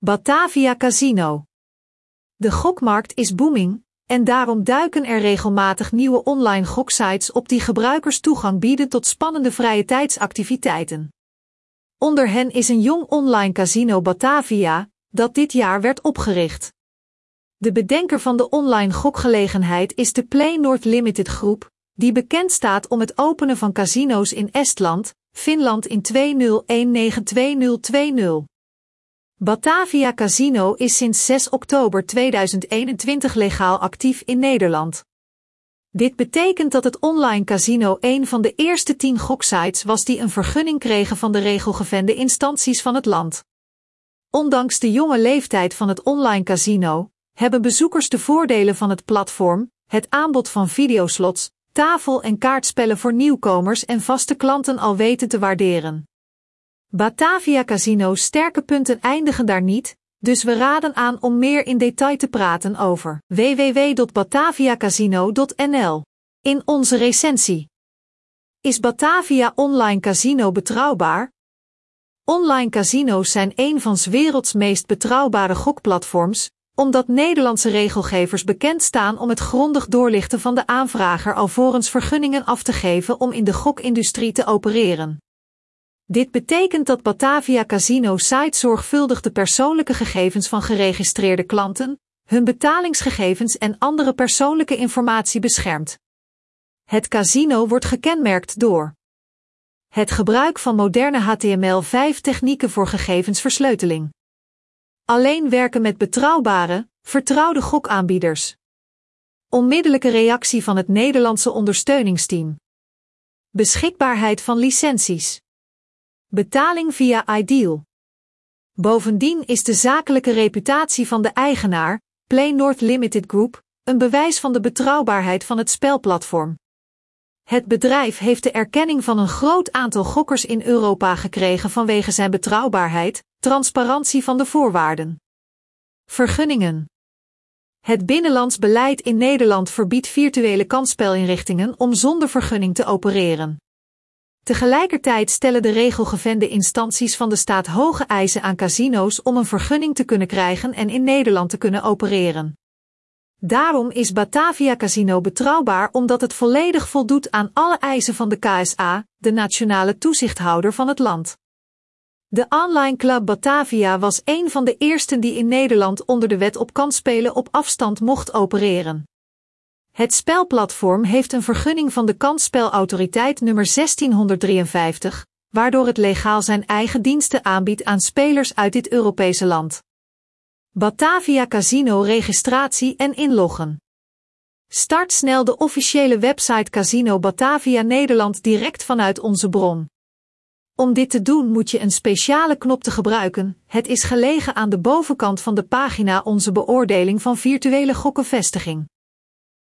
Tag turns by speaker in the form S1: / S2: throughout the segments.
S1: Batavia Casino. De gokmarkt is booming en daarom duiken er regelmatig nieuwe online goksites op die gebruikers toegang bieden tot spannende vrije tijdsactiviteiten. Onder hen is een jong online casino Batavia, dat dit jaar werd opgericht. De bedenker van de online gokgelegenheid is de Play North Limited Groep, die bekend staat om het openen van casino's in Estland, Finland in 20192020. Batavia Casino is sinds 6 oktober 2021 legaal actief in Nederland. Dit betekent dat het online casino een van de eerste tien goksites was die een vergunning kregen van de regelgevende instanties van het land. Ondanks de jonge leeftijd van het online casino, hebben bezoekers de voordelen van het platform, het aanbod van videoslots, tafel- en kaartspellen voor nieuwkomers en vaste klanten al weten te waarderen. Batavia Casino's sterke punten eindigen daar niet, dus we raden aan om meer in detail te praten over www.bataviacasino.nl. In onze recensie. Is Batavia Online Casino betrouwbaar? Online casino's zijn een van 's werelds meest betrouwbare gokplatforms, omdat Nederlandse regelgevers bekend staan om het grondig doorlichten van de aanvrager alvorens vergunningen af te geven om in de gokindustrie te opereren. Dit betekent dat Batavia Casino Site zorgvuldig de persoonlijke gegevens van geregistreerde klanten, hun betalingsgegevens en andere persoonlijke informatie beschermt. Het casino wordt gekenmerkt door het gebruik van moderne HTML5 technieken voor gegevensversleuteling. Alleen werken met betrouwbare, vertrouwde gokaanbieders. Onmiddellijke reactie van het Nederlandse ondersteuningsteam. Beschikbaarheid van licenties. Betaling via Ideal. Bovendien is de zakelijke reputatie van de eigenaar, Play North Limited Group, een bewijs van de betrouwbaarheid van het spelplatform. Het bedrijf heeft de erkenning van een groot aantal gokkers in Europa gekregen vanwege zijn betrouwbaarheid, transparantie van de voorwaarden. Vergunningen. Het binnenlands beleid in Nederland verbiedt virtuele kansspelinrichtingen om zonder vergunning te opereren. Tegelijkertijd stellen de regelgevende instanties van de staat hoge eisen aan casino's om een vergunning te kunnen krijgen en in Nederland te kunnen opereren. Daarom is Batavia Casino betrouwbaar omdat het volledig voldoet aan alle eisen van de KSA, de nationale toezichthouder van het land. De online club Batavia was een van de eersten die in Nederland onder de wet op kansspelen op afstand mocht opereren. Het spelplatform heeft een vergunning van de kansspelautoriteit nummer 1653, waardoor het legaal zijn eigen diensten aanbiedt aan spelers uit dit Europese land. Batavia Casino registratie en inloggen. Start snel de officiële website Casino Batavia Nederland direct vanuit onze bron. Om dit te doen moet je een speciale knop te gebruiken. Het is gelegen aan de bovenkant van de pagina Onze beoordeling van virtuele gokkenvestiging.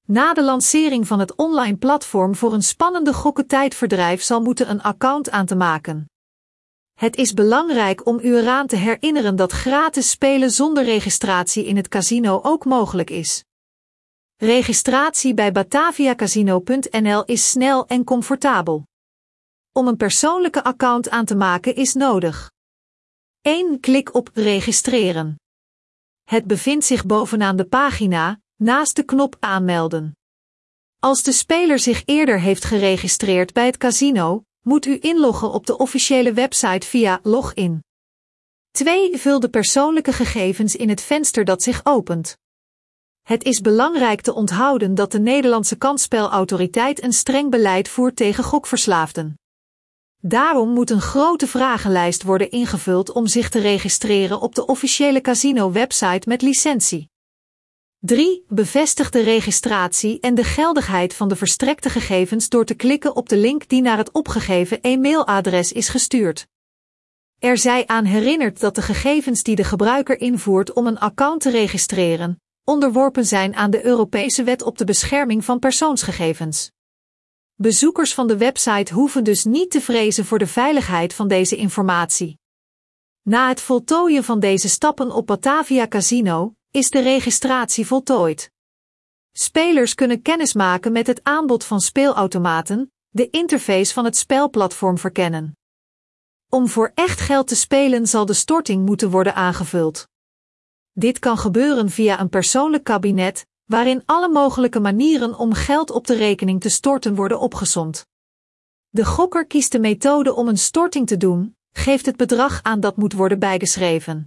S1: Na de lancering van het online platform voor een spannende gokkentijdverdrijf zal moeten een account aan te maken. Het is belangrijk om u eraan te herinneren dat gratis spelen zonder registratie in het casino ook mogelijk is. Registratie bij bataviacasino.nl is snel en comfortabel. Om een persoonlijke account aan te maken is nodig. 1. Klik op registreren. Het bevindt zich bovenaan de pagina, naast de knop aanmelden. Als de speler zich eerder heeft geregistreerd bij het casino, moet u inloggen op de officiële website via login. 2. Vul de persoonlijke gegevens in het venster dat zich opent. Het is belangrijk te onthouden dat de Nederlandse kansspelautoriteit een streng beleid voert tegen gokverslaafden. Daarom moet een grote vragenlijst worden ingevuld om zich te registreren op de officiële casino-website met licentie. 3. Bevestig de registratie en de geldigheid van de verstrekte gegevens door te klikken op de link die naar het opgegeven e-mailadres is gestuurd. Er zij aan herinnerd dat de gegevens die de gebruiker invoert om een account te registreren, onderworpen zijn aan de Europese Wet op de bescherming van persoonsgegevens. Bezoekers van de website hoeven dus niet te vrezen voor de veiligheid van deze informatie. Na het voltooien van deze stappen op Batavia Casino, is de registratie voltooid. Spelers kunnen kennismaken met het aanbod van speelautomaten, de interface van het spelplatform verkennen. Om voor echt geld te spelen zal de storting moeten worden aangevuld. Dit kan gebeuren via een persoonlijk kabinet, waarin alle mogelijke manieren om geld op de rekening te storten worden opgesomd. De gokker kiest de methode om een storting te doen, geeft het bedrag aan dat moet worden bijgeschreven.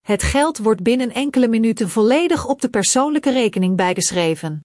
S1: Het geld wordt binnen enkele minuten volledig op de persoonlijke rekening bijgeschreven.